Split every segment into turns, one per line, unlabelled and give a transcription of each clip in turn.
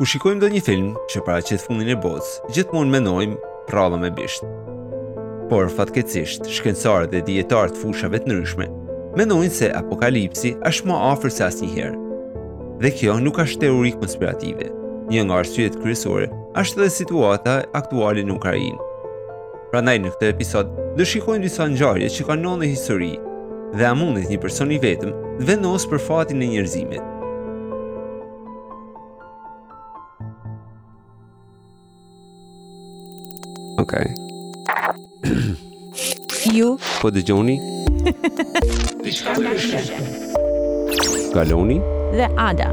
Kur shikojmë ndonjë film që paraqet fundin e botës, gjithmonë menojmë përralla me bisht. Por fatkeqësisht, shkencëtarë dhe dijetarë të fushave të ndryshme, menojnë se apokalipsi është më afër se asnjëherë. Dhe kjo nuk është teori konspirative. Një nga arsyet kryesore është edhe situata aktuale në Ukrainë. Prandaj në këtë episod do shikojmë disa ngjarje që kanë ndodh në histori dhe a mundet një person i vetëm të vendosë për fatin e njerëzimit. Okej.
Ju
po dëgjoni
Diçka më shumë. Galoni dhe Ada.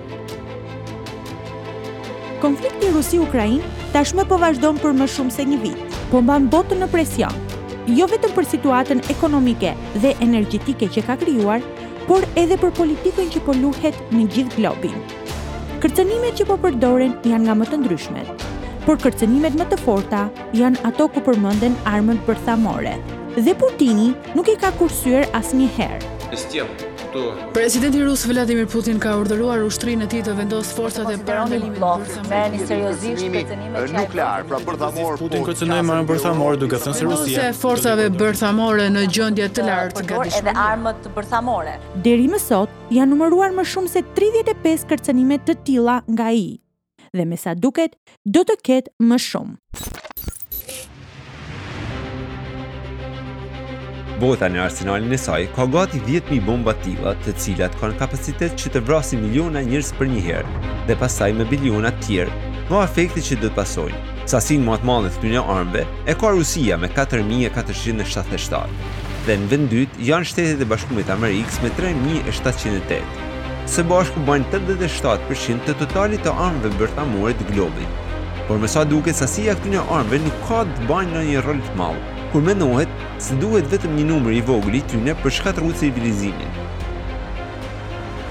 Konflikti Rusi-Ukrainë tashmë po vazhdon për më shumë se një vit. Po mban botën në presion, jo vetëm për situatën ekonomike dhe energjetike që ka krijuar, por edhe për politikën që po luhet në gjithë globin. Kërcënimet që po përdoren janë nga më të ndryshmet, por kërcënimet më të forta janë ato ku përmenden armët bërthamore. Dhe Putini nuk i ka kursyer asnjëherë.
Presidenti rus Vladimir Putin ka urdhëruar ushtrinë e tij të vendosë forcat e parandalimit
bërthamor të përcaktimit
nuklear, pra bërthamor.
Putin kërcënoi me armë bërthamore duke thënë se Rusia
ka forcave bërthamore në gjendje të lartë
të gatishmërisë.
Edhe
armët bërthamore.
Deri më sot janë numëruar më shumë se tridhjetë e pesë kërcënime të tilla nga ai. dhe me sa duket do të ketë më shumë.
Bota në arsenalin e saj ka gati 10.000 bomba të tilla të cilat kanë kapacitet që të vrasin miliona njerëz përnjëherë dhe pastaj me biliona të tjerë nga efektet që do të pasojnë. Sasinë më të madhe të këtyne armëve e ka Rusia me 4.477 dhe në vend të dytë janë Shtetet e Bashkume të Amerikës me 3.708. Së bashku bajnë 87 për qind të totalit të armëve bërthamore të globit. Por me sa duket sasia e këtyne armëve nuk ka të bajë ndonjë rol të madh, kur menohet se duhet vetëm një numër i vogël i tyne për të shkatërru civilizimin.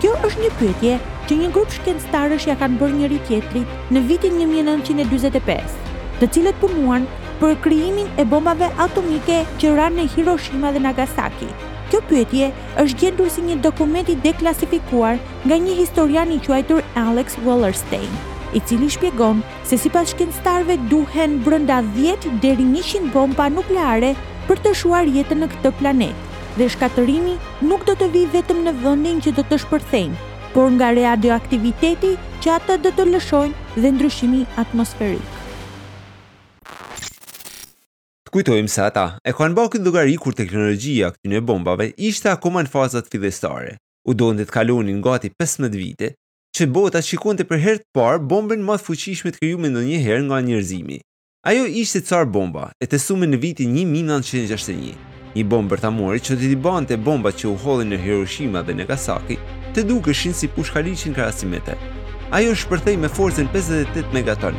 Kjo është një pyetje që një grup shkencëtarësh ia kanë bërë njëri-tjetrit në vitin një mijë e nëntëqind e dyzet e pesë, të cilët punuan për krijimin e bombave atomike që ranë në Hiroshima dhe Nagasaki. Kjo pyetje është gjendur si një dokument i deklasifikuar nga një historian i quajtur Alex Wellerstein, i cili shpjegon se sipas shkencëtarëve duhen brenda dhjetë deri njëqind bomba nukleare për të shuar jetën në këtë planet dhe shkatërrimi nuk do të vijë vetëm në vendin që do të shpërthejnë, por nga radioaktiviteti që ato do të lëshojnë dhe ndryshimi atmosferik.
Të kujtojmë se ata e kanë ba këtë llogari kur teknologjia e këtyne bombave ishte akoma në fazat fillestare. U dote të kalonin gati pesëmbëdhjetë vite që bota shikonte për herë të parë bombën më të fuqishme të krijume ndonjëherë nga njerëzimi. Ajo ishte Tsar Bomba, e testume në vitin një mijë e nëntëqind e gjashtëdhjetë e një. Një bombë bërthamore që do t'i bante bombat që u hodhin në Hiroshima dhe Nagasaki të dukeshin si pushkaliqe në krahasim me të. Ajo shpërthej me forcën 58 megaton,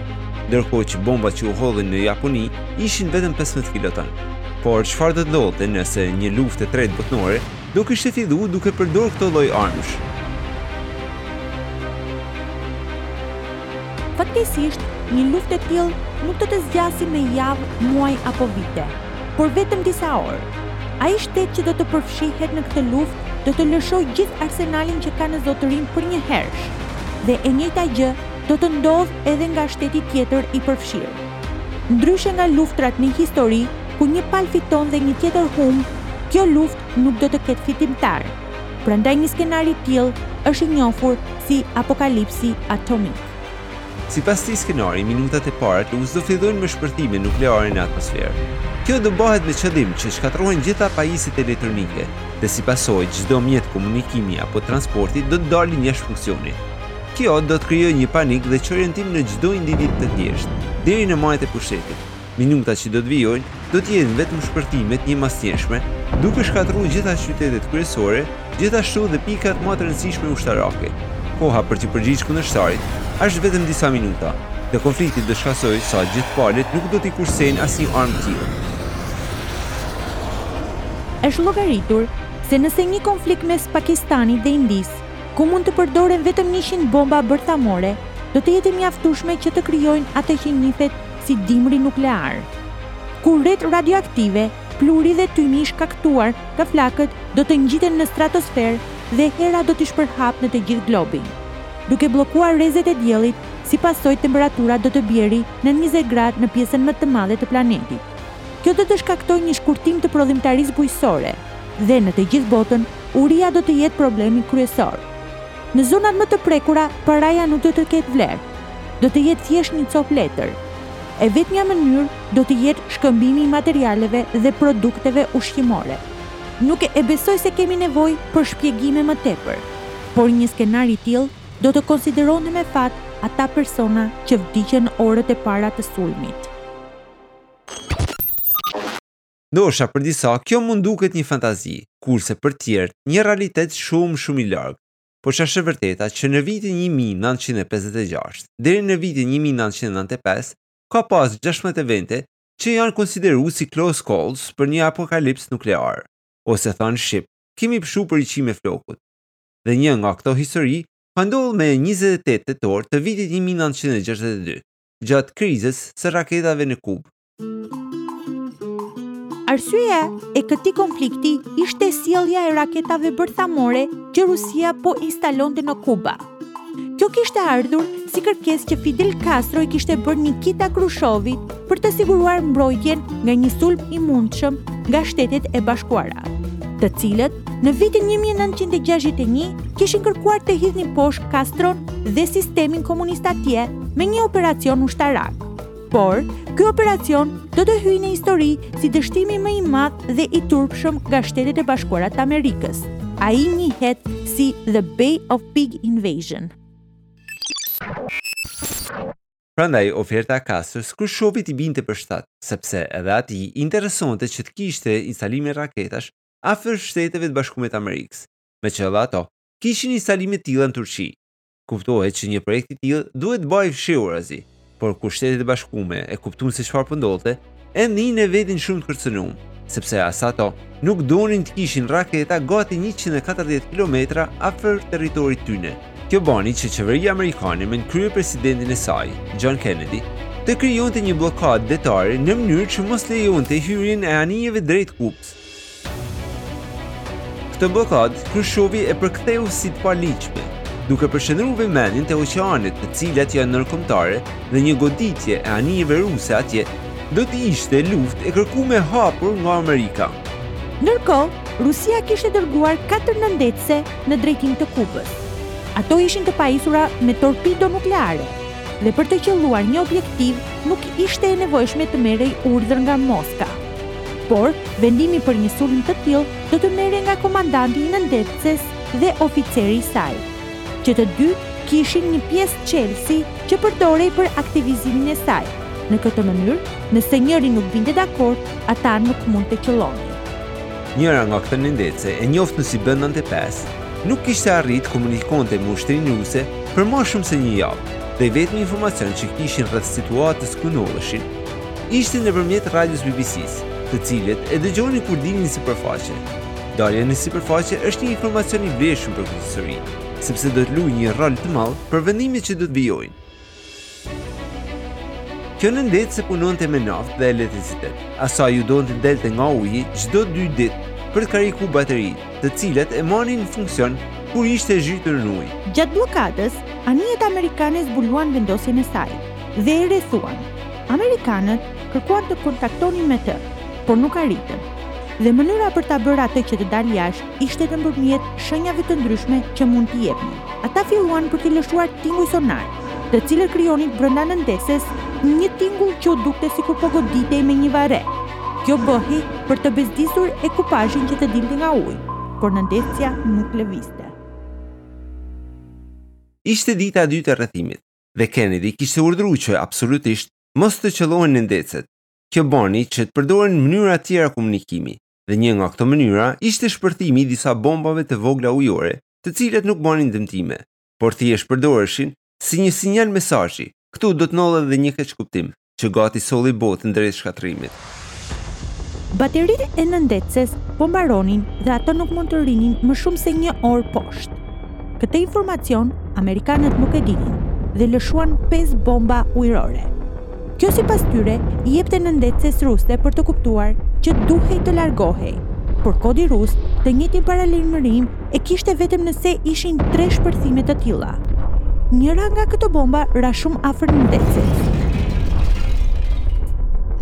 ndërkohë që bombat që u hodhin në Japoni ishin vetëm 15 kiloton. Por çfarë do të ndodhte nëse një luftë e tretë botnore do kishte filluar duke përdorë këto lloj armësh?
Fatkeqësisht, një luftë e tillë nuk do të zgjasi me javë, muaj apo vite, por vetëm disa orë. Ai shtet që do të përfshihet në këtë luftë do të lëshojë gjithë arsenalin që ka në zotërim përnjëherësh. Dhe e njëjta gjë do të ndodhë edhe nga shteti tjetër i përfshirë. Ndryshe nga luftërat në histori, ku një palë fiton dhe një tjetër humb, kjo luftë nuk do të ketë fitimtar. Prandaj një skenar i tillë është i njofur si apokalipsi atomik.
Sipas atij skenari, minutat e para të luftës do fillojnë me shpërthime nukleare në atmosferë. Kjo do bahet me qëllim që të shkatërrohen gjitha pajisjet elektronike dhe si pasojë çdo mjet komunikimi apo transporti do të dalin jashtë funksionit. Kjo do të krijojë një panik dhe çorientim në çdo individ të thjeshtë, deri në majët e pushtetit. Minutat që do të vijojnë do të jenë vetëm shpërthime të njëmasnjëshme, duke shkatërru gjitha qytetet kryesore, gjithashtu dhe pikat ma të rëndësishme ushtarake. Koha për t'i përgjigjë kundërshtarit është vetëm disa minuta, dhe konflikti do të shkallëzojë sa gjithë palët nuk do t'i kursejnë asnjë armë të tillë.
Është llogaritur se nëse një konflikt mes Pakistanit dhe Indisë, ku mund të përdoren vetëm njëqind bomba bërthamore, do të jetë e mjaftueshme që të krijojnë atë që njifet si dimri nuklear. Ku retë radioaktive, pluhuri dhe tymi i shkaktuar nga flakët do të ngjiten në stratosferë dhe era do t'i shpërhapë në të gjithë globin. Duke bllokuar rrezet e diellit, si pasojë temperatura do të bjeri nën njëzet gradë në pjesën më të madhe të planetit. Kjo do të shkaktojë një shkurtim të prodhimtarisë bujqësore dhe, në të gjithë botën, uria do të jetë problemi kryesor. Në zonat më të prekura, paraja nuk do të ketë vlerë. Do të jetë thjesht një copë letër. E vetmja mënyrë do të jetë shkëmbimi i materialeve dhe produkteve ushqimore. Nuk e besoj se kemi nevojë për shpjegime më tepër, por një skenar i tillë do të konsideronte me fat ata persona që vdiqën orët e para të sulmit.
Ndoshta për disa kjo mund duket një fantazi, kurse për tjerët një realitet shumë shumë i largë. Por ç'është e vërteta që në vitin një mijë e nëntëqind e pesëdhjetë e gjashtë deri në vitin një mijë e nëntëqind e nëntë e pesë ka pasë gjashtëmbëdhjetë evente që janë konsideru si close calls për një apokalips nuklear ose thënë në shqip kemi pshtu për i qime flokut dhe një nga këto histori ka ndodhë me njëzet e tetë tetor të vitit një mijë e nëntëqind e gjashtëdhjetë e dy gjatë krizës së raketave në Kubë
Arsyeja e këtij konflikti ishte sjellja e raketave bërthamore që Rusia po instalonte në Kuba. Kjo kishte ardhur si kërkesë që Fidel Castro i kishte bërë Nikita Krushovit për të siguruar mbrojtjen nga një sulm i mundshëm nga Shtetet e Bashkuara, të cilët në vitin 1961 kishin kërkuar të hidhnin poshtë Castron dhe sistemin komunist atje me një operacion ushtarak. Por, ky operacion do të hyjë në histori si dështimi më i madh dhe i turpshëm nga Shtetet e Bashkuara të Amerikës. Ai njihet si The Bay of Pig Invasion.
Prandaj oferta e Castros Krushovit i binte për shtat, sepse edhe atij i interesonte që të kishte instalime raketash afër Shteteve të Bashkume të Amerikës, meqë edhe ato kishin instalime të tilla në Turqi. Kuptohet që një projekt i tillë duhet të bahej fshehurazi, por kur Shtetet e Bashkume e kuptun se çfarë po ndodhte, e ndinë veten shumë të kërcënum, sepse as ato nuk donin të kishin raketa gati 140 kilometra afër territorit tyne. Kjo bani që qeveria amerikane me në krye presidentin e saj, John Kennedy, të krijonte një bllokadë detare në mënyrë që mos lejonte hyrjen e anijeve drejt Kubs. Këtë bllokadë, Krushovi e përktheu si të paligjshme, duke përqendru vëmendjen te oqeanet, të cilat janë ndërkombëtare dhe një goditje e anijeve ruse atje do të ishte luftë e kërkume hapur nga Amerika.
Ndërkohë, Rusia kishte dërguar katër nëndetëse në drejtim të Kubës. Ato ishin të pajisura me torpido nukleare dhe për të qëlluar një objektiv nuk ishte e nevojshme të merrej urdhër nga Moska. Por, vendimi për një sulm të tillë do të merrej nga komandanti i nëndetëses dhe oficeri i saj. Që të dy kishin një pjesë çelësi që përdorej për aktivizimin e saj. Në këtë mënyrë, nëse njëri nuk binte dakord, ata nuk mund të qëllonin.
Njëra nga këto nëndetëse, e njoftun si B nëntë e pesë, nuk kishte arritë të komunikonte me ushtrinë ruse për ma shumë se një javë dhe i vetmi informacion që kishin rreth situatës ku ndodheshin, Ishte nëpërmjet radios BBC-së, të cilët e dëgjonin kur dilnin në sipërfaqe. Dalja në sipërfaqe është një informacion i vlefshëm për këtë histori, sepse do të luajë një rol të madh për vendimet që do të vijojnë. Kjo nëndetëse punonte me naftë dhe elektricitet. Asaj iu donte të delte nga uji çdo dy ditë për të kariku bateritë, të cilat e mani në funksion kur ishte zhytur në ujë.
Gjatë bllokadës, anijet amerikane zbuluan vendosjen e saj dhe e rrethuan. Amerikanët kërkuan të kontaktonin me të, por nuk arritën, dhe mënyra për ta bërë atë që të dalë jashtë ishte nëpërmjet shenjave të ndryshme që mund t'i jepnin. Ata filluan për t'i lëshuar tinguj sonar, të cilët krijonin brenda nëndetëses një tingull që u dukte sikur po goditej me një vare. Kjo bëhej për të bezdisur ekuipazhin që të dilte nga uji, por nëndetësja nuk lëvizte.
Ishte dita e dytë e rrethimit. dhe Kennedy kishte urdhëruar që absolutisht mos të qëllohen nëndetëset. Kjo bani që të përdoren mënyra tjera komunikimi, dhe një nga këto mënyra ishte shpërthimi i disa bombave të vogla ujore, të cilat nuk bënin dëmtime, por thjesht përdoreshin si një sinjal mesazhi, këtu do të ndodhë edhe një keqkuptim. që gati solli botën drejt shkatërrimit.
Bateritë e nëndetëses po mbaronin dhe ato nuk mund të rrinin më shumë se një orë poshtë. Këtë informacion amerikanët nuk e dinin dhe lëshuan pesë bomba ujore. Kjo sipas tyre i jepte nëndetëses ruse për të kuptuar që duhej të largohej, por kodi rus të njëjtin paralajmërim e kishte vetëm nëse ishin tre shpërthime të tilla. Njëra nga këto bomba ra shumë afër nëndetëses.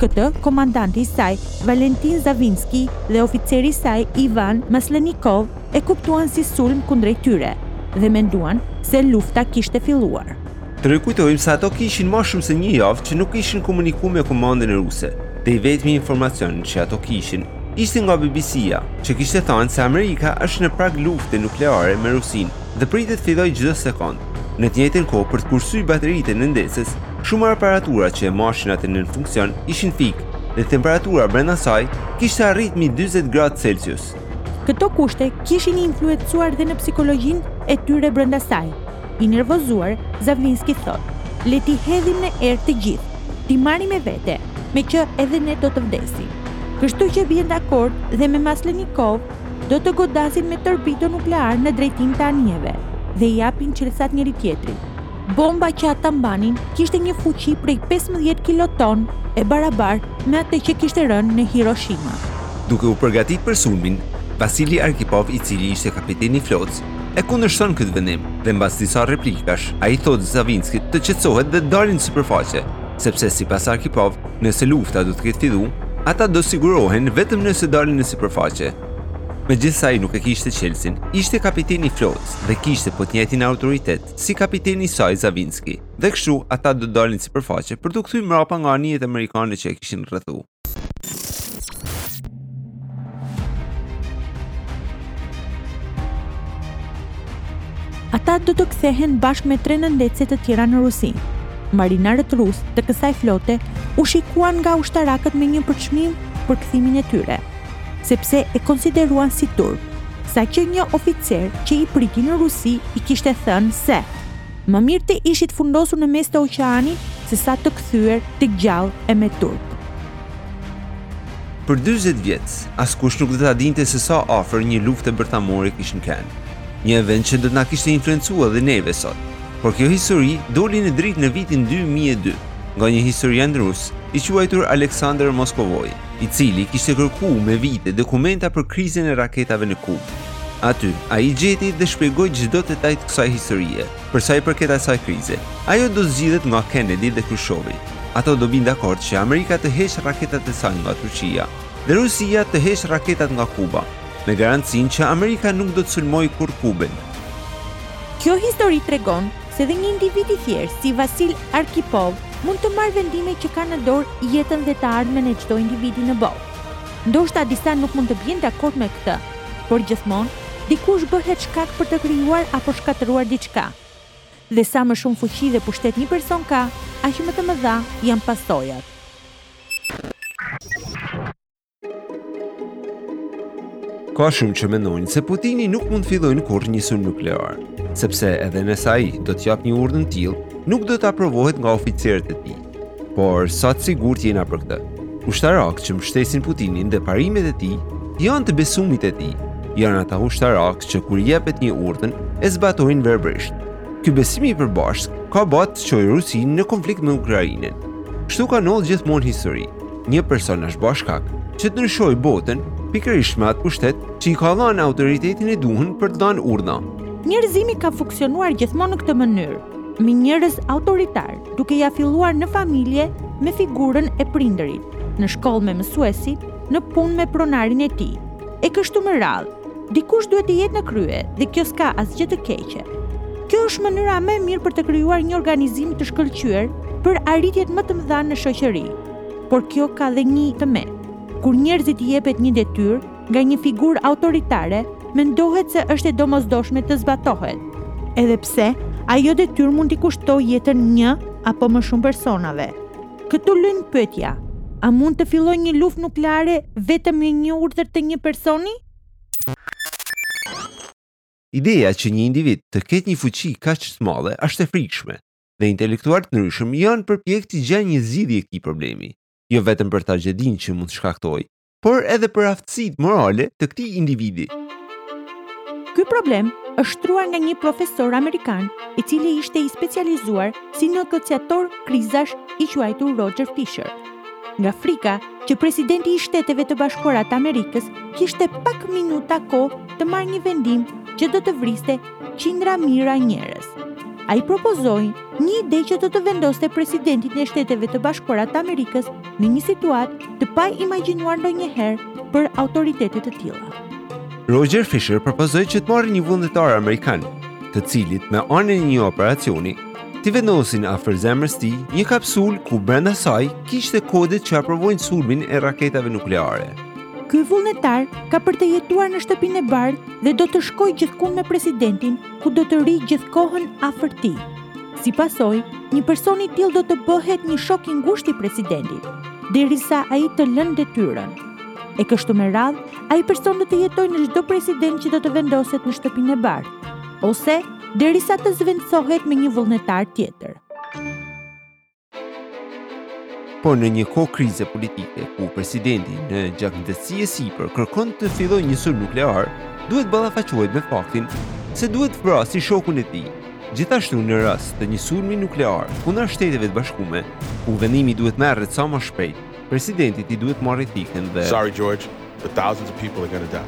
Këtë, komandanti i saj, Valentin Zavinski dhe oficeri i saj, Ivan Maslenikov, e kuptuan si sulm kundrejt tyre dhe menduan se lufta kishte filluar.
Të rikujtojmë se ato kishin më shumë se një javë që nuk kishin komunikuar me komandën ruse dhe i vetmi informacion që ato kishin Ishte nga BBC-ja, që kishte thënë se Amerika është në prag lufte nukleare me Rusinë dhe pritet të fillojë çdo sekond. Në të njëjtën kohë, për të kursyer bateritë e nëndetëses, shumë aparatura që e mbashin atë në funksion ishin fikë dhe temperatura brenda saj kishte arrit mbi dyzet gradë Celsius.
Këto kushte kishin influencuar dhe në psikologjinë e tyre brenda saj. I nervozuar, Zavinski thotë, Le t'i hedhim në erë të gjithë, t'i marrim me vete, meqë edhe ne do të vdesim. Kështu që vjen dakord dhe me Maslenikov do të godasin me torpedo nuklear në drejtim të anijeve dhe i japin çelësat njëri-tjetrit. Bomba që ata mbanin kishte një fuqi prej pesëmbëdhjetë kiloton e barabartë me atë që kishte rënë në Hiroshima.
Duke u përgatitë për sulmin, Vasili Arkipov i cili ishte kapiteni i flotës, e kundërshton këtë vendim dhe mbas disa replikash, ai thotë Zavinskit të qetësohet dhe dalin në sipërfaqe, sepse sipas Arkipov, nëse lufta do të ketë filluar, ata do sigurohen vetëm nëse dalin në sipërfaqe. Megjithëse ai nuk e kishte çelësin, ishte kapiteni i flotës dhe kishte po të njëjtin autoritet si kapiteni i saj Zavinski, dhe kështu ata do dalin në sipërfaqe për t'u kthyer mbrapa nga anijet amerikane që e kishin rrethuar.
Ata do të kthehen bashkë me tre nëndetëse të tjera në Rusi. Marinarët rusë të kësaj flote u shikuan nga ushtarakët me një përçmim për kthimin e tyre, sepse e konsideruan si turp, saqë një oficer që i priti në Rusi i kishte thënë se Më mirë të ishit fundosur në mes të oqeanit sesa të kthyer të gjallë e me turp.
Për dyzet vjet, askush nuk do ta dinte se sa afër një lufte bërthamore kishim qenë. Një event që do të na kishte influencuar dhe neve sot. Por kjo histori doli në dritë në vitin dy mijë e dy, nga një historian rus, i quajtur Aleksandër Moskovoi, i cili kishte kërkuar me vite dokumenta për krizën e raketave në Kubë. Aty, ai gjeti dhe shpjegoi çdo detaj të kësaj historie. Për sa i përket asaj krize, ajo do të zgjidhet nga Kennedy dhe Khrushovi. Ato do bijn dakord që Amerika të heqë rraketat e saj nga Turqia dhe Rusia të heqë rraketat nga Kuba, me garancinë që Amerika nuk do të sulmojë kurrë Kubën.
Kjo histori tregon se dhe një individ i thjeshtë si Vasil Arkipov mund të marrë vendime që kanë në dorë jetën dhe të ardhmen e çdo individi në botë. Ndoshta disa nuk mund të bien dakord me këtë, Por gjithmonë, dikush bëhet shkak për të krijuar apo shkatërruar diçka. Dhe sa më shumë fuqi dhe pushtet një person ka, aq më të mëdha janë pasojat.
Ka shumë që mendojnë se Putini nuk mund të fillojë kurrë një sulm nuklear, sepse edhe nëse ai do të japë një urdhën të tillë, nuk do të aprovohet nga oficerët e tij. Por sa të sigurt jena për këtë? Ushtarakë që mbështesin Putinin dhe parimet e tij janë të besumit e tij. Janë ata ushtarakë që kur jepet një urdhën e zbatojnë verbërisht. Ky besim i përbashkët ka ba të çojë Rusinë në konflikt me Ukrainën. Kështu ka ndodhur gjithmonë n'histori. Një person është ba shkak që të ndryshojë botën pikërisht me atë pushtet që i ka dhënë autoritetin e duhur për të dhënë urdhna.
Njerëzimi ka funksionuar gjithmonë në këtë mënyrë. me njerëz autoritarë, duke ia filluar në familje me figurën e prindërve, në shkollë me mësuesit, në punë me pronarin e tij. E kështu me radhë. Dikush duhet të jetë në krye dhe kjo s'ka asgjë të keqe. Kjo është mënyra më e mirë për të krijuar një organizim të shkëlqyer për arritjet më të mëdha në shoqëri. Por kjo ka dhe një të metë. Kur njerëzit i jepet një detyrë, nga një figurë autoritare mendohet se është e domosdoshme të zbatohet, edhe pse ajo detyrë mund t'i kushtojë jetën një apo më shumë personave. Këtu lind pyetja, a mund të fillojë një luftë nukleare vetëm me një urdhër të një personi?
Ideja që një individ të ketë një fuqi kaq të madhe është e frikshme, dhe intelektualë të ndryshëm janë përpjekë t'i gjejnë një zgjidhje këtij problemi, jo vetëm për tragjedinë që mund të shkaktojë, por edhe për aftësitë morale të këtij individi.
Ky problem është shtruar nga një profesor amerikan, i cili ishte i specializuar si negociator krizash i quajtur Roger Fisher. Nga frika që presidenti i Shteteve të Bashkuara të Amerikës kishte pak minuta kohë të marrë një vendim që do të vriste qindra mijëra njerëz. Ai propozoi një ide që do të vendoste presidentin e Shteteve të Bashkuara të Amerikës në një situatë të paimagjinuar ndonjëherë për autoritete të tilla.
Roger Fisher propozoi që të marrë një vullnetar amerikan, të cilit me anën e një operacioni, t'i vendosin afër zemrës tij një kapsulë ku brenda saj kishte kodet që aprovojnë sulmin e raketave nukleare.
Ky vullnetar ka për të jetuar në shtëpinë e bardhë dhe do të shkojë gjithkund me presidentin ku do të rrijë gjithë kohën afër tij. Si pasojë, një person i tillë do të bëhet një shok i ngushtë i presidentit, derisa ai të lënë detyrën. E kështu me radhë, ai person do të jetojë me çdo president që do të vendoset në Shtëpinë e Bardhë, ose derisa të zvendësohet me një vullnetar tjetër.
Por në një kohë krize politike, ku presidenti në gjaknxehtësi e sipër kërkon të fillojë një sulm nuklear, duhet ballafaquhet me faktin se duhet vrasi shokun e tij. Gjithashtu në rast të një sulmi nuklear kundra Shteteve të Bashkuara, ku vendimi duhet merret sa më shpejt, presidentit i duhet të marri thikën dhe
Sorry George, but thousands of people are gonna die.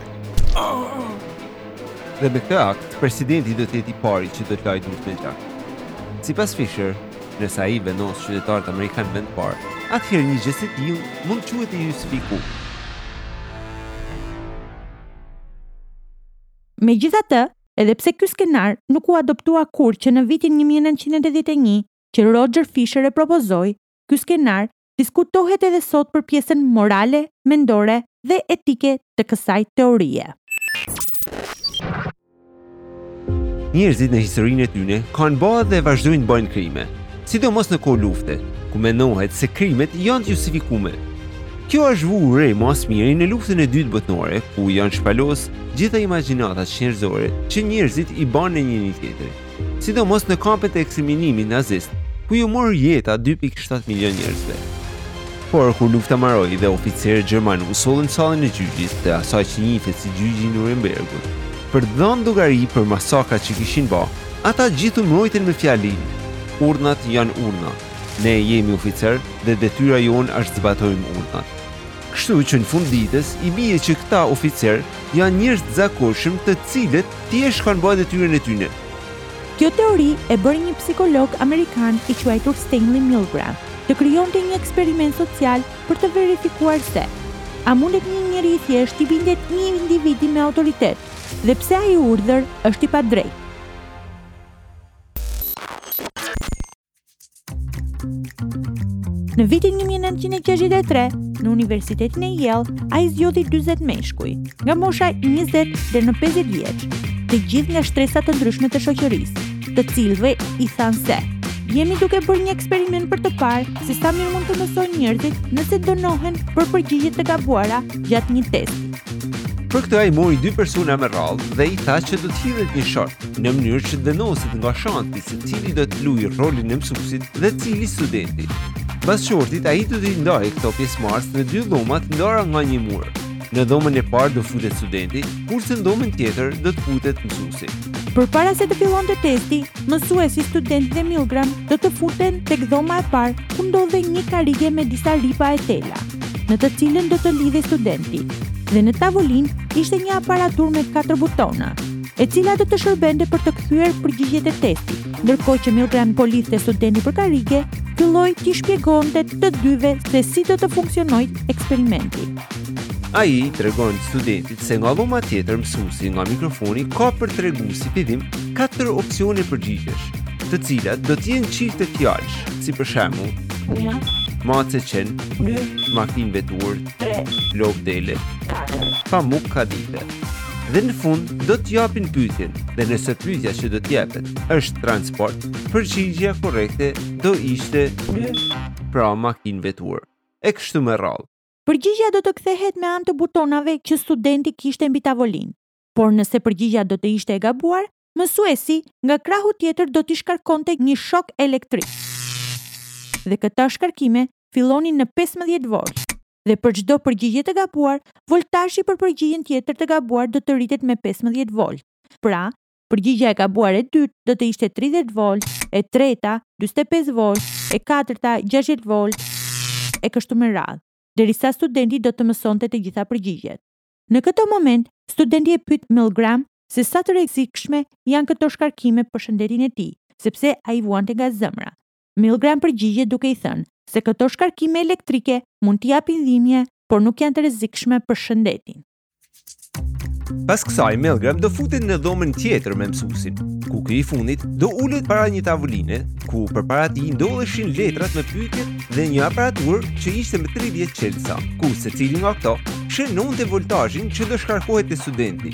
Dhe me këtë akt, presidenti do të jetë i pari që do të lajë durt me gjak. Sipas Fisher, nëse ai vendos qytetarët amerikanë vend të parë, atëherë një gjest i tillë mund të quhet i justifikuar.
Megjithatë, edhe pse ky skenar nuk u adoptua kurrë që në vitin një mijë e nëntëqind e tetëdhjetë e një që Roger Fisher e propozoi, ky skenar diskutohet edhe sot për pjesën morale, mendore dhe etike të kësaj teorie.
Njerëzit në historinë e tyne kanë ba dhe vazhdojnë bajnë krime, sidomos në kohë lufte, ku mendohet se krimet janë të justifikume. Kjo asht vu re ma s'miri në luftën e dytë botënore, ku janë shpalos gjitha imagjinatat çnjerëzore që njerëzit i banë njëni-tjetrit. sidomos në kampet e eksterminimit nazist, ku iu mor jeta dy pikë shtatë milionë njerëzve. Por kur lufta mbaroi dhe oficerët gjermanë u sollën në sallën e gjyqit, dhe asaj që njihet si gjyqi i Nurembergut, për të dhënë llogari për masakrat që kishin ba, ata gjithë u mbrojtën me fjalinë, Urdhnat janë urdhna. Ne jemi oficerë dhe detyra jonë është të zbatojmë urdhnat. Kështu që në fund ditës i bie që këta oficerë janë njerëz të zakonshëm të cilët thjesht kanë ba detyrën e tyne.
Kjo teori e bëri një psikolog amerikan i quajtur Stanley Milgram të krijonte një eksperiment social për të verifikuar se a mundet një njeri i thjeshtë t'i bindet një individi me autoritet dhe pse ai urdhër është i padrejtë. Në vitin 1963, në Universitetin e Yale, ai zgjodhi 40 meshkuj, nga mosha 20 deri në 50 vjeç, të gjithë nga shtresa të ndryshme të shoqërisë, të cilëve i thanë se, jemi duke bërë një eksperiment për të parë se sa mirë mund të mësojnë njerëzit nëse dënohen për përgjigje të gabuara gjatë një testi.
Për këtë ai mori dy persona me radhë dhe i tha që do të hidhet një short, në mënyrë që të vendoset nga shansi se cili do të luajë rolin e mësuesit dhe cili studentit. Pas shortit, ai do t'i ndajë këto pjesëmarrës në dy dhoma të ndara nga një mur. Në dhomën e parë do futet studenti, kurse në dhomën tjetër do të futet mësuesi.
Përpara se të fillonte testi, mësuesi, studenti dhe Milgram do të futen tek dhoma e parë, ku ndodhej një karige me disa ripa e tela, në të cilën do të lidhej studenti. Dhe në tavolinë ishte një aparaturë me 4 butona, e cila do të shërbente për të kthyer përgjigjet e testit, ndërkohë që Milgram po lidhte studentin për karrige filloi t'i shpjegonte të dyve se si do të funksionojë eksperimenti.
Ai i tregon studentit se nga dhoma tjetër mësuesi nga mikrofoni ka për tregu si fillim 4 opsione përgjigjesh, të cilat do t'jenë çifte fjalësh, si për shembull, Një, mace qen, Dy, makinë veturë, Tre, lopë dele, Katër, pambuk kadife. Dhe në fund do të japin pyetjen, dhe nëse pyetja që do të jepet është transport, përgjigjja korrekte do ishte pra makinë veturë. E kështu me radhë.
Përgjigjja do të kthehet me anë të butonave që studenti kishte mbi tavolinë. Por nëse përgjigjja do të ishte e gabuar, mësuesi nga krahu tjetër do t'i shkarkonte një shok elektrik. Dhe këta shkarkime fillonin në pesëmbëdhjetë volt. dhe për çdo përgjigje të gabuar, voltazhi për përgjigjen tjetër të gabuar do të rritet me 15 volt. Pra, përgjigja e gabuar e dytë do të ishte 30 volt, e treta 45 volt, e katërta 60 volt e kështu me radhë, derisa studenti do të mësonte të gjitha përgjigjet. Në këtë moment, studenti e pyet Milgram se sa të rrezikshme janë këto shkarkime për shëndetin e tij, sepse ai vuante nga zëmra. Milgram përgjigjet duke i thënë se këto shkarkime elektrike mund t'i japin dhimbje, por nuk janë të rrezikshme për shëndetin.
Pas kësaj, Milgram do futet në dhomën tjetër me mësuesin, ku ky i fundit do ulet para një tavoline, ku përpara tij ndodheshin letrat me pyetjet dhe një aparaturë që ishte me 30 çelësa, ku secili nga këto shënonte voltazhin që do shkarkohet te studenti.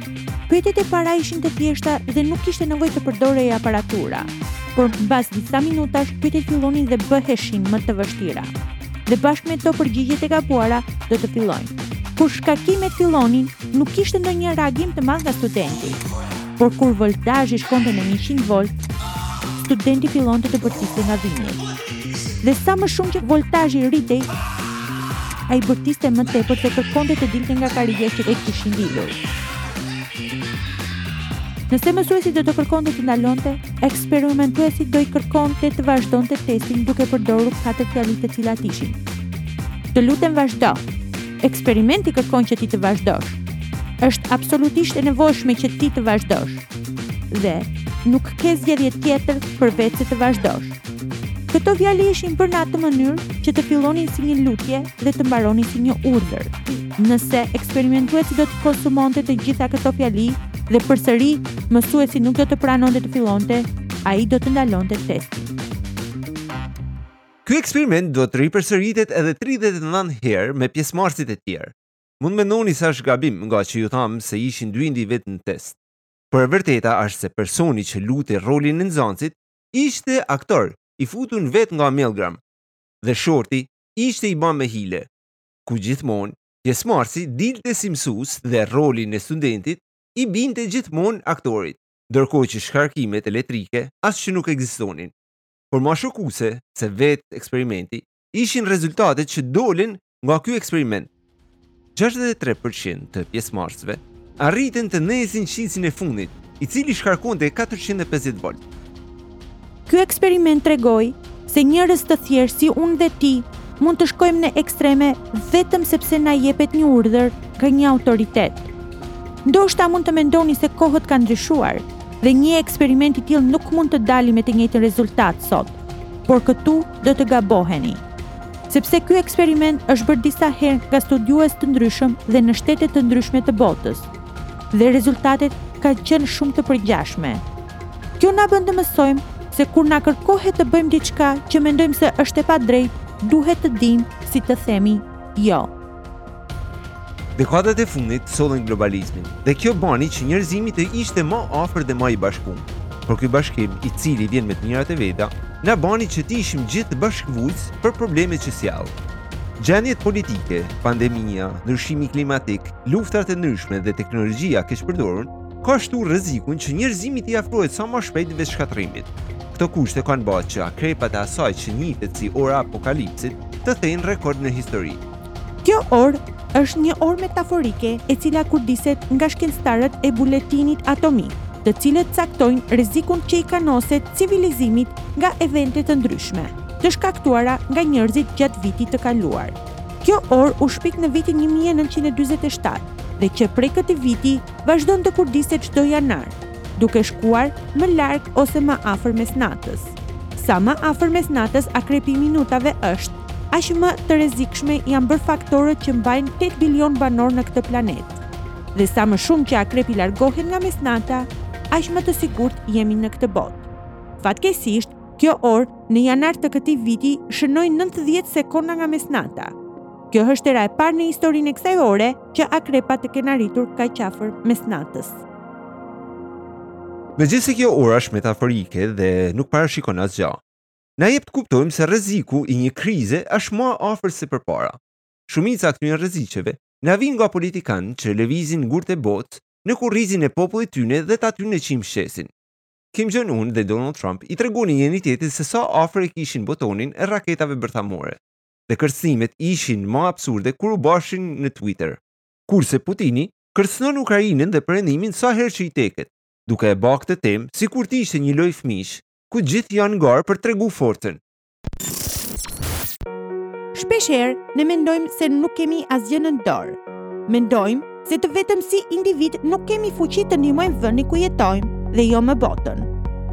Pyetjet e para ishin të thjeshta dhe nuk kishte nevojë të përdorej aparatura, por mbas disa minutash pyetjet fillonin dhe bëheshin më të vështira. Dhe bashkë me to përgjigjet e gabuara do të fillojnë. Kur shkarkimet fillonin, nuk kishte ndonjë reagim të madh nga studenti. Por kur voltazhi shkonte në 100 volt, studenti fillonte të bërtiste nga dhimbja. Dhe sa më shumë që voltazhi rritej, Ai bërtiste më tepër se kërkonte të dilte nga karrija që e kishin lidhur. Nëse mësuesi do të kërkonte të ndalonte, eksperimentuesi do i kërkonte të vazhdonte testin duke përdorur katër fjali të cilat ishin. Të lutem vazhdo. Eksperimenti kërkon që ti të vazhdosh. Është absolutisht e nevojshme që ti të vazhdosh. Dhe nuk ke zgjedhje tjetër përveç se të vazhdosh. Këto fjali ishin bërë në atë mënyrë që të fillonin si një lutje dhe të mbaronin si një urdhër. Nëse eksperimentuesi do të konsumonte të gjitha këto fjali dhe përsëri mësuesi nuk do të pranonte të fillonte, ai do të ndalonte testin.
Ky eksperiment do të ripërsëritet edhe 39 herë me pjesëmarrësit e tjerë. Mund mendoni se është gabim nga që ju thamë se ishin dy individë në test. Por e vërteta është se personi që luante rolin e nxënësit ishte aktor i futur vet nga Milgram dhe shorti ishte i ba me hile, ku gjithmonë pjesëmarrësi dilte si mësues dhe roli i studentit i binte gjithmonë aktorit, ndërkohë që shkarkimet elektrike as që nuk ekzistonin. Por ma shokuese se vet eksperimenti ishin rezultatet që dolën Nga ky eksperiment, 63% të pjesëmarrësve arritën të ndezin çelësin e fundit, i cili shkarkonte 450 volt.
Ky eksperiment tregoi se njerëz të thjeshtë si unë dhe ti mund të shkojmë në ekstreme vetëm sepse na jepet një urdhër nga një autoritet. Ndoshta mund të mendoni se kohët kanë ndryshuar dhe një eksperiment i tillë nuk mund të dali me të njëjtin rezultat sot, por këtu do të gaboheni. Sepse ky eksperiment është bërë disa herë nga studiues të ndryshëm dhe në shtete të ndryshme të botës. Dhe rezultatet kanë qenë shumë të përngjashme. Kjo na bën të mësojmë se kur na kërkohet të bëjmë diçka që mendojmë se është e padrejtë, duhet të dimë si të themi jo.
Dekadat e fundit sollën globalizmin, dhe kjo bani që njerëzimi të ishte ma afër dhe ma i bashkun. Por ky bashkim, i cili vjen me të mirat e veta, na bani që të ishim gjithë bashkëvujtës për problemet që sjell. Gjendjet politike, pandemia, ndryshimi klimatik, luftat e ndryshme dhe teknologjia e keqpërdorun, ka shtu rrezikun që njerëzimi t'i afrohet sa më shpejt vetëshkatërrimit. Këto kushte kanë ba që akrepat e asaj që njihet si ora e apokalipsit të thejnë rekord në histori.
Kjo orë është një orë metaforike e cila kurdiset nga shkencëtarët e buletinit atomik, të cilët caktojnë rrezikun që i kanoset civilizimit nga evente të ndryshme, të shkaktuara nga njerëzit gjatë vitit të kaluar. Kjo orë u shpik në vitin një mijë e nëntëqind e dyzet e shtatë dhe që prej këtij viti vazhdon të kurdiset çdo janar, duke shkuar më larg ose më afër mesnatës. Sa më afër mesnatës akrepi i minutave është, aq më të rrezikshme janë bërë faktorët që mbajnë tetë bilionë banorë në këtë planet. Dhe sa më shumë që akrepi largohet nga mesnata, aq më të sigurt jemi në këtë botë. Fatkeqësisht, kjo orë në janar të këtij viti shënoi nëntëdhjetë sekonda nga mesnata. Kjo është hera e parë në historinë e kësaj ore që akrepat të kenë arritur kaq afër mesnatës.
Megjithëse kjo orë është metaforike dhe nuk parashikon asgjë, na jep të kuptojmë se rreziku i një krize është më afër se përpara. Shumica e këtyre rreziqeve na vijnë nga politikanë që lëvizin gurët e botës në kurrizin e popullit tyne dhe të atyne që i mshtesin. Kim Jong Un dhe Donald Trump i tregonin njëri tjetrit se sa afër e kishin butonin e raketave bërthamore. dhe kërcënimet ishin ma absurde kur u bashin në Twitter. Kurse Putini kërcënon Ukrainën dhe Perëndimin sa herë që i teket, duke e ba këtë temë sikur të ishte një lojë fëmijsh, ku gjithë janë n'garë për të tregu forcën.
Shpeshherë ne mendojmë se nuk kemi asgjë në dorë. Mendojmë se të vetëm si individ nuk kemi fuqi të ndihmojmë vendin ku jetojmë dhe jo më botën.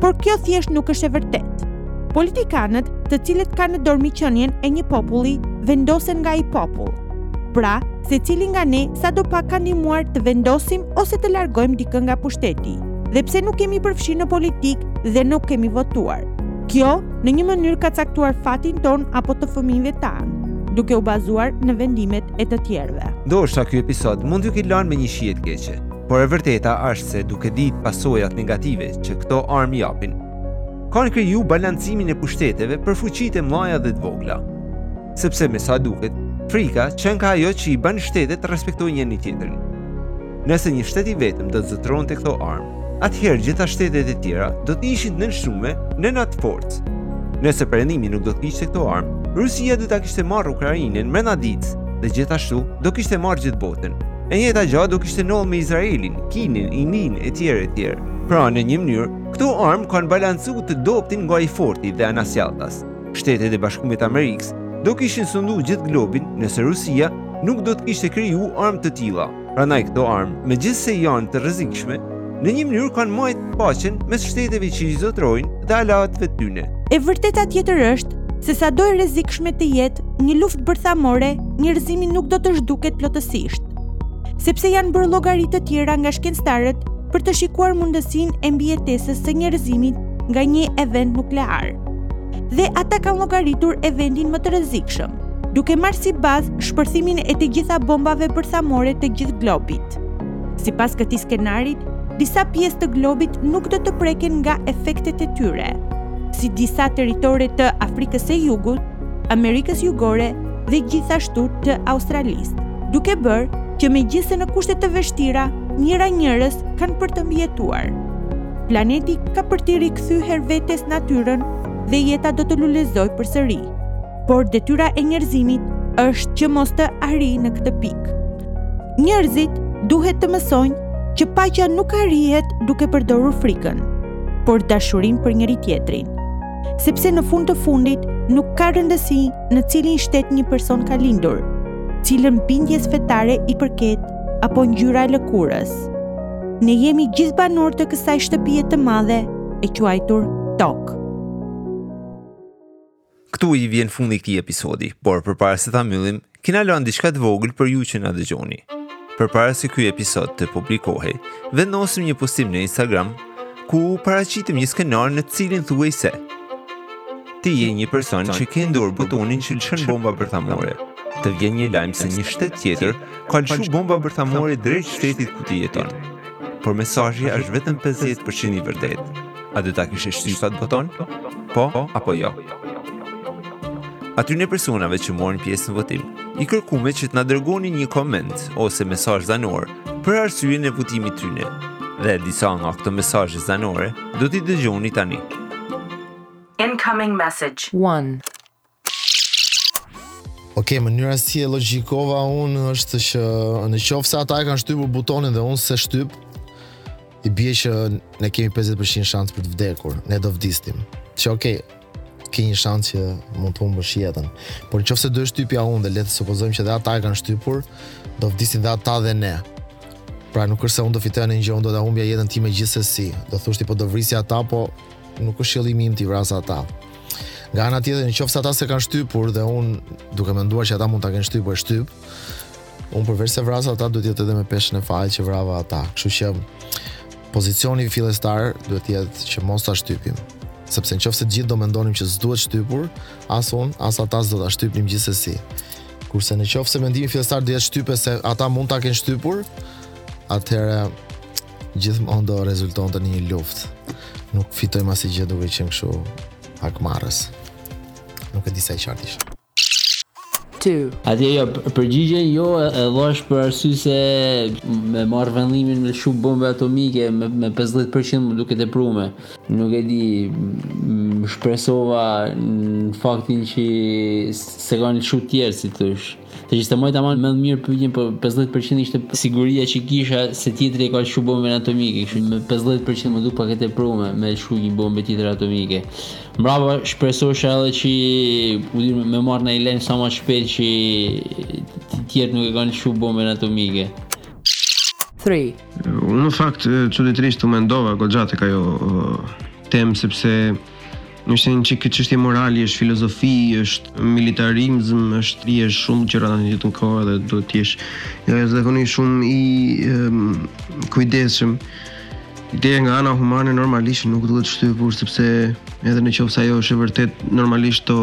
Por kjo thjesht nuk është e vërtetë. Politikanët, të cilët kanë në dorë mirëqenien e një populli, vendosen nga ai popull. Pra, secili nga ne sadopak ka ndihmuar të vendosim ose të largojmë dikë nga pushteti, edhe pse nuk kemi përfshi në politikë dhe nuk kemi votuar. Kjo në një mënyrë ka caktuar fatin tonë apo të fëmijëve tanë, duke u bazuar në vendimet e të tjerëve.
Ndoshta ky episod mund t'ju ketë lanë me një shije të keqe, por e vërteta është se duke ditë pasojat negative që këto armë japin, kanë kriju balancimin e pushteteve për fuqitë e mdhaja dhe të vogla. Sepse me sa duket, frika qenka ajo që i bën shtetet të respektojnë njëri-tjetrin. Nëse një shtet i vetëm do të zotëronte këto armë, atëherë gjitha shtetet e tjera do të ishin të nënshtrume nën atë forcë. Nëse Perëndimi nuk do të kishte këto armë, Rusia do ta kishte marrë Ukrainën mrenda ditës dhe gjithashtu do kishte marrë gjithë botën. E njëjta gjë do kishte ndodhur me Izraelin, Kinën, Indinë etj etj. Pra, në një mënyrë, këto armë kanë balancu të dobtin nga i forti dhe anasjalltas. Shtetet e Bashkume t'Amerikës do kishin sundu gjithë globin nëse Rusia nuk do të kishte kriju armë të tilla. Prandaj këto armë, megjithëse janë të rrezikshme, në një mënyrë kanë majt paqen mes shteteve që i zotërojnë dhe aleatëve të tyne.
E vërteta tjetër është se sado e rrezikshme të jetë një luftë bërthamore, njerëzimi nuk do të zhduket plotësisht, sepse janë bërë llogari të tjera nga shkencëtarët për të shikuar mundësinë e mbijetesës së njerëzimit nga një event nuklear. Dhe ata kanë llogaritur eventin më të rrezikshëm, duke marrë si bazë shpërthimin e të gjitha bombave bërthamore të gjithë globit. Sipas këtij skenarit, disa pjesë të globit nuk do të preken nga efektet e tyre, si disa territore të Afrikës së Jugut, Amerikës Jugore dhe gjithashtu të Australisë, duke bërë që megjithëse në kushte të vështira, mijëra njerëz kanë për të mbijetuar. planeti ka për t'i rikthyer vetes natyrën dhe jeta do të lulezojë përsëri. Por detyra e njerëzimit është që mos të arrijë në këtë pikë. Njerëzit duhet të mësojnë që paqja nuk arrihet duke përdorur frikën, por dashurinë për njëri tjetrin. Sepse në fund të fundit nuk ka rëndësi në cilin shtet një person ka lindur, cilën bindjes fetare i përket apo ngjyra e lëkurës. Ne jemi gjithë banorë të kësaj shtëpie të madhe e quajtur Tokë.
Këtu i vjen fundi këtij episodi, por përpara se ta myllim, kena lanë diçka të vogël për ju që na dëgjoni. Përpara se ky episod të publikohej, vendosëm një postim në Instagram ku paraqitëm një skenar në të cilin thuhej se ti je një person që ke n'dorë butonin që lëshon bomba bërthamore. Të vjen një lajm se një shtet tjetër Ka lëshu bomba bërthamore drejt shtetit ku ti jeton. Por mesazhi është vetëm 50% i vërtetë. A do ta kishe shtyp at buton? Po apo jo? Atyne personave që morën pjesë në votim, i kërkum që të na dërgonin një koment ose mesazh zanor për arsyen e votimit të tyre. Dhe disa nga këto mesazhe zanore do t'i dëgjoni tani.
Incoming message. 1.
Ok, mënyra si e logjikova unë është që në qoftë se ata e kanë shtypur butonin dhe unë s'e shtyp, i bje që ne kemi 50% shans për të vdekur, ne do vdisnim. Që ok, ke një shans që mund të humbësh jetën. Por në qoftë se do e shtypja unë dhe le të supozojmë që dhe ata e kanë shtypur, do vdisnin dhe ata dhe ne. Pra nuk është se unë do fitoja ndonjë gjë, unë do ta humbja jetën time gjithsesi. Do thosh ti po do vrisja ata, po nuk është qëllimi im t'i vras ata. Nga ana tjetër, në qoftë se ata s'e kanë shtypur dhe unë duke menduar që ata mund ta kenë shtypur e shtyp, unë përveç se vras ata duhet të jetoj dhe me peshën e fajit që vrava ata. Kështu që pozicioni fillestar duhet të jetë që mos ta shtypim sepse në qoftë se gjithë do mendonim që s'duhet shtypur, as unë, as ata s'do ta shtypnim gjithsesi. Kurse në qoftë se mendimi fillestar do jetë shtype se ata mund ta kenë shtypur, atëherë Gjithmonë do rezultonte në një luftë. Nuk fitojmë asnjë gjë duke qenë kështu hakmarrës. Nuk e di sa i qartë ishte.
Atje jo, përgjigjen jo e dhashë për arsy se me marrë vendimin me lëshu bombë atomike me, me 50% më duket e prume. Nuk e di, shpresova në faktin që s'e kanë lëshu tjerët si të thosh. Të ishte moj tamam më mirë pyetjen për 50% ishte siguria që kisha se tjetri e ka lëshu bombën atomike, kështu me 50% më duket pak e prume me lëshu një bombë tjetër atomike. Mbrapa shpresojsha edhe që u di me marr një lajm sa më shpejt që të tjerët nuk e kanë lëshu bombën atomike.
3. Unë në fakt çuditërisht u mendova goxha tek ajo temë sepse Në sensin që kjo çështje morali është filozofi, është militarizëm, është i është shumë gjëra në të njëjtën kohë dhe duhet të jesh jo është dhe vëni shumë i um, kujdesshëm. Ideja nga ana humane normalisht nuk duhet shtypur sepse edhe në qoftë se ajo është e vërtetë normalisht do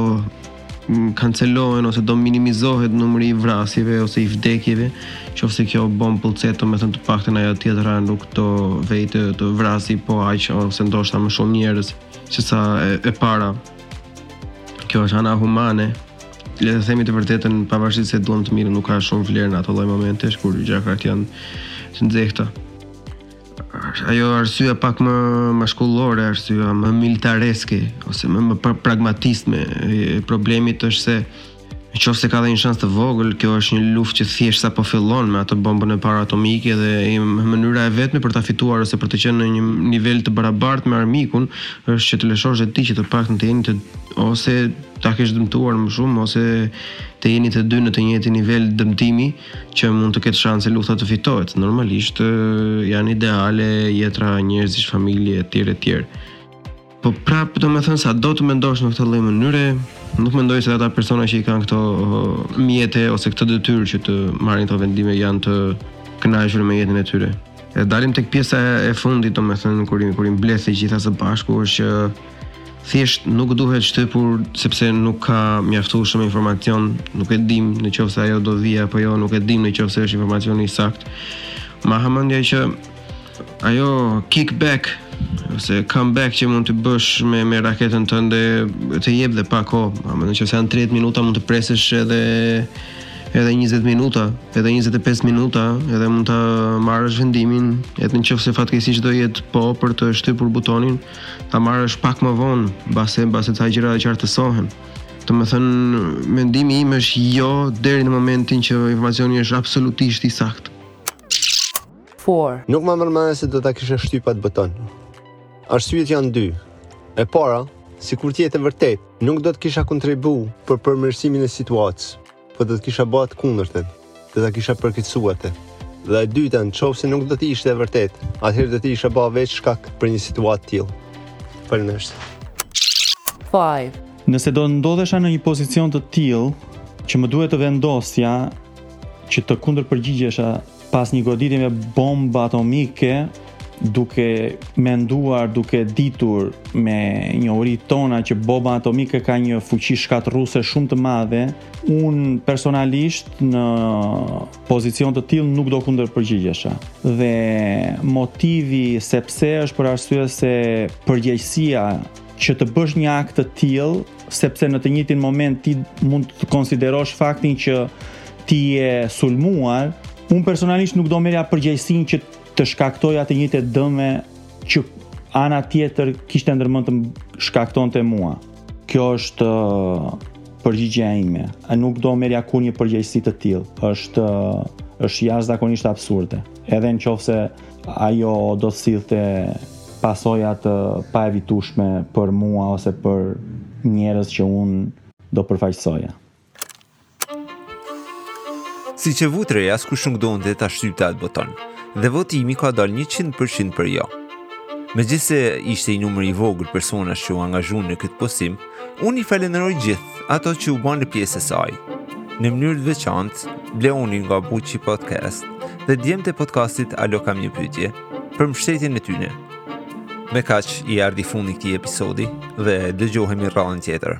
kancelohen ose do minimizohet numri i vrasjeve ose i vdekjeve, qoftë se kjo bombë pëlcet, domethënë të paktën ajo tjetra nuk do vejë të, të vrasi po aq ose ndoshta më shumë njerëz se sa e, e para. Kjo është ana humane. Le të themi të vërtetën, pavarësisht se duam të mirën, nuk ka shumë vlerë në ato lloj momentesh kur gjakrat janë të nxehta. Ajo arsyeja pak më mashkullore, arsyeja më militareske ose më më pra-, pragmatiste e problemit është se në qoftë se ka dhe një shans të vogël, kjo është një luftë që thjesht sapo fillon me atë bombën e parë atomike dhe mënyra e vetme për ta fituar ose për të qenë në një nivel të barabartë me armikun është që të lëshosh dhe ti që të paktën të jeni të ose ta kesh dëmtuar më shumë ose të jeni të dy në të njëjtin nivel dëmtimi që mund të ketë shanse lufta të fitohet. Normalisht janë ideale jetëra njerëzish, familje e tjera e tjera. Po prapë domethënë sado të mendosh në këtë lloj mënyre, nuk mendoj se ata persona që i kanë këto uh, mjete ose këtë detyrë që të marrin këto vendime janë të kënaqur me jetën e tyre. E dalim tek pjesa e fundit, domethënë kur i kur i mbledh të gjitha së bashku është që Thjesht nuk duhet shtypur sepse nuk ka mjaftueshëm informacion, nuk e dim në qoftë se ajo do vijë apo jo, nuk e dim në qoftë se është informacion i saktë. Me hamendje që ajo kickback ose comeback që mund të bësh me me raketën tënde të jep dhe pak kohë, domethënë në qoftë se janë 30 minuta mund të presësh edhe edhe 20 minuta, edhe 25 minuta, edhe mund të marrësh vendimin, edhe në qoftë se fatkeqësisht do jetë po për të shtypur butonin, ta marrësh pak më vonë, mbase mbase ca gjëra qartësohen. Domethënë, mendimi im është jo deri në momentin që informacioni është absolutisht i saktë.
Por. Nuk ma merr mendja se do ta kisha shtyp atë buton. Arsyet janë dy. E para, sikur të jetë e vërtetë, nuk do të kisha kontribu për përmirësimin e situatës. po do të kisha bërë të kundërtën, do ta kisha përkeqësuar atë. Dhe e dyta, në qoftë se nuk do të ishte e vërtetë, atëherë do të isha ba veç shkak për një situatë të tillë. Për në është.
5. Nëse do ndodhesha në një pozicion të tillë, që më duhet të vendosja, që të kundërpërgjigjesha Pas një goditje me bomba atomike, duke menduar, duke ditur me njohuritë tona që bomba atomike ka një fuqi shkatërruese shumë të madhe, unë personalisht në pozicion të tillë nuk do kundërpërgjigjesha. Dhe motivi sepse është për arsye se përgjegjësia që të bësh një akt të tillë, sepse në të njëjtin moment ti mund të konsiderosh faktin që ti je sulmuar, unë personalisht nuk do merrja përgjegjësinë që të shkaktoja të njëjtat dëme që ana tjetër kishte ndërmend të shkaktonte mua. Kjo është uh, përgjigja ime. A nuk do merrja kurrë një përgjegjësi të tillë. Është uh, është jashtëzakonisht absurde. Edhe në qoftë se Ajo do të sillte pasoja të paevitueshme për mua ose për njerëz që unë do përfaqësoja.
Siç e vutë re, askush nuk donte ta shtypte atë buton, dhe votimi ka dalë 100 për qind për jo. Megjithëse ishte një numër i vogël personash që u angazhuan në këtë postim, Unë i falenderoj gjithë ato që u banë pjesë e saj. Në mënyrë të veçantë, Bleonin nga Buçi Podcast dhe djemt e podcastit Alo kam një pyetje për mbështetjen e tyre. Me kaq i ardhi fundi këtij episodi dhe dëgjohemi radhën tjetër.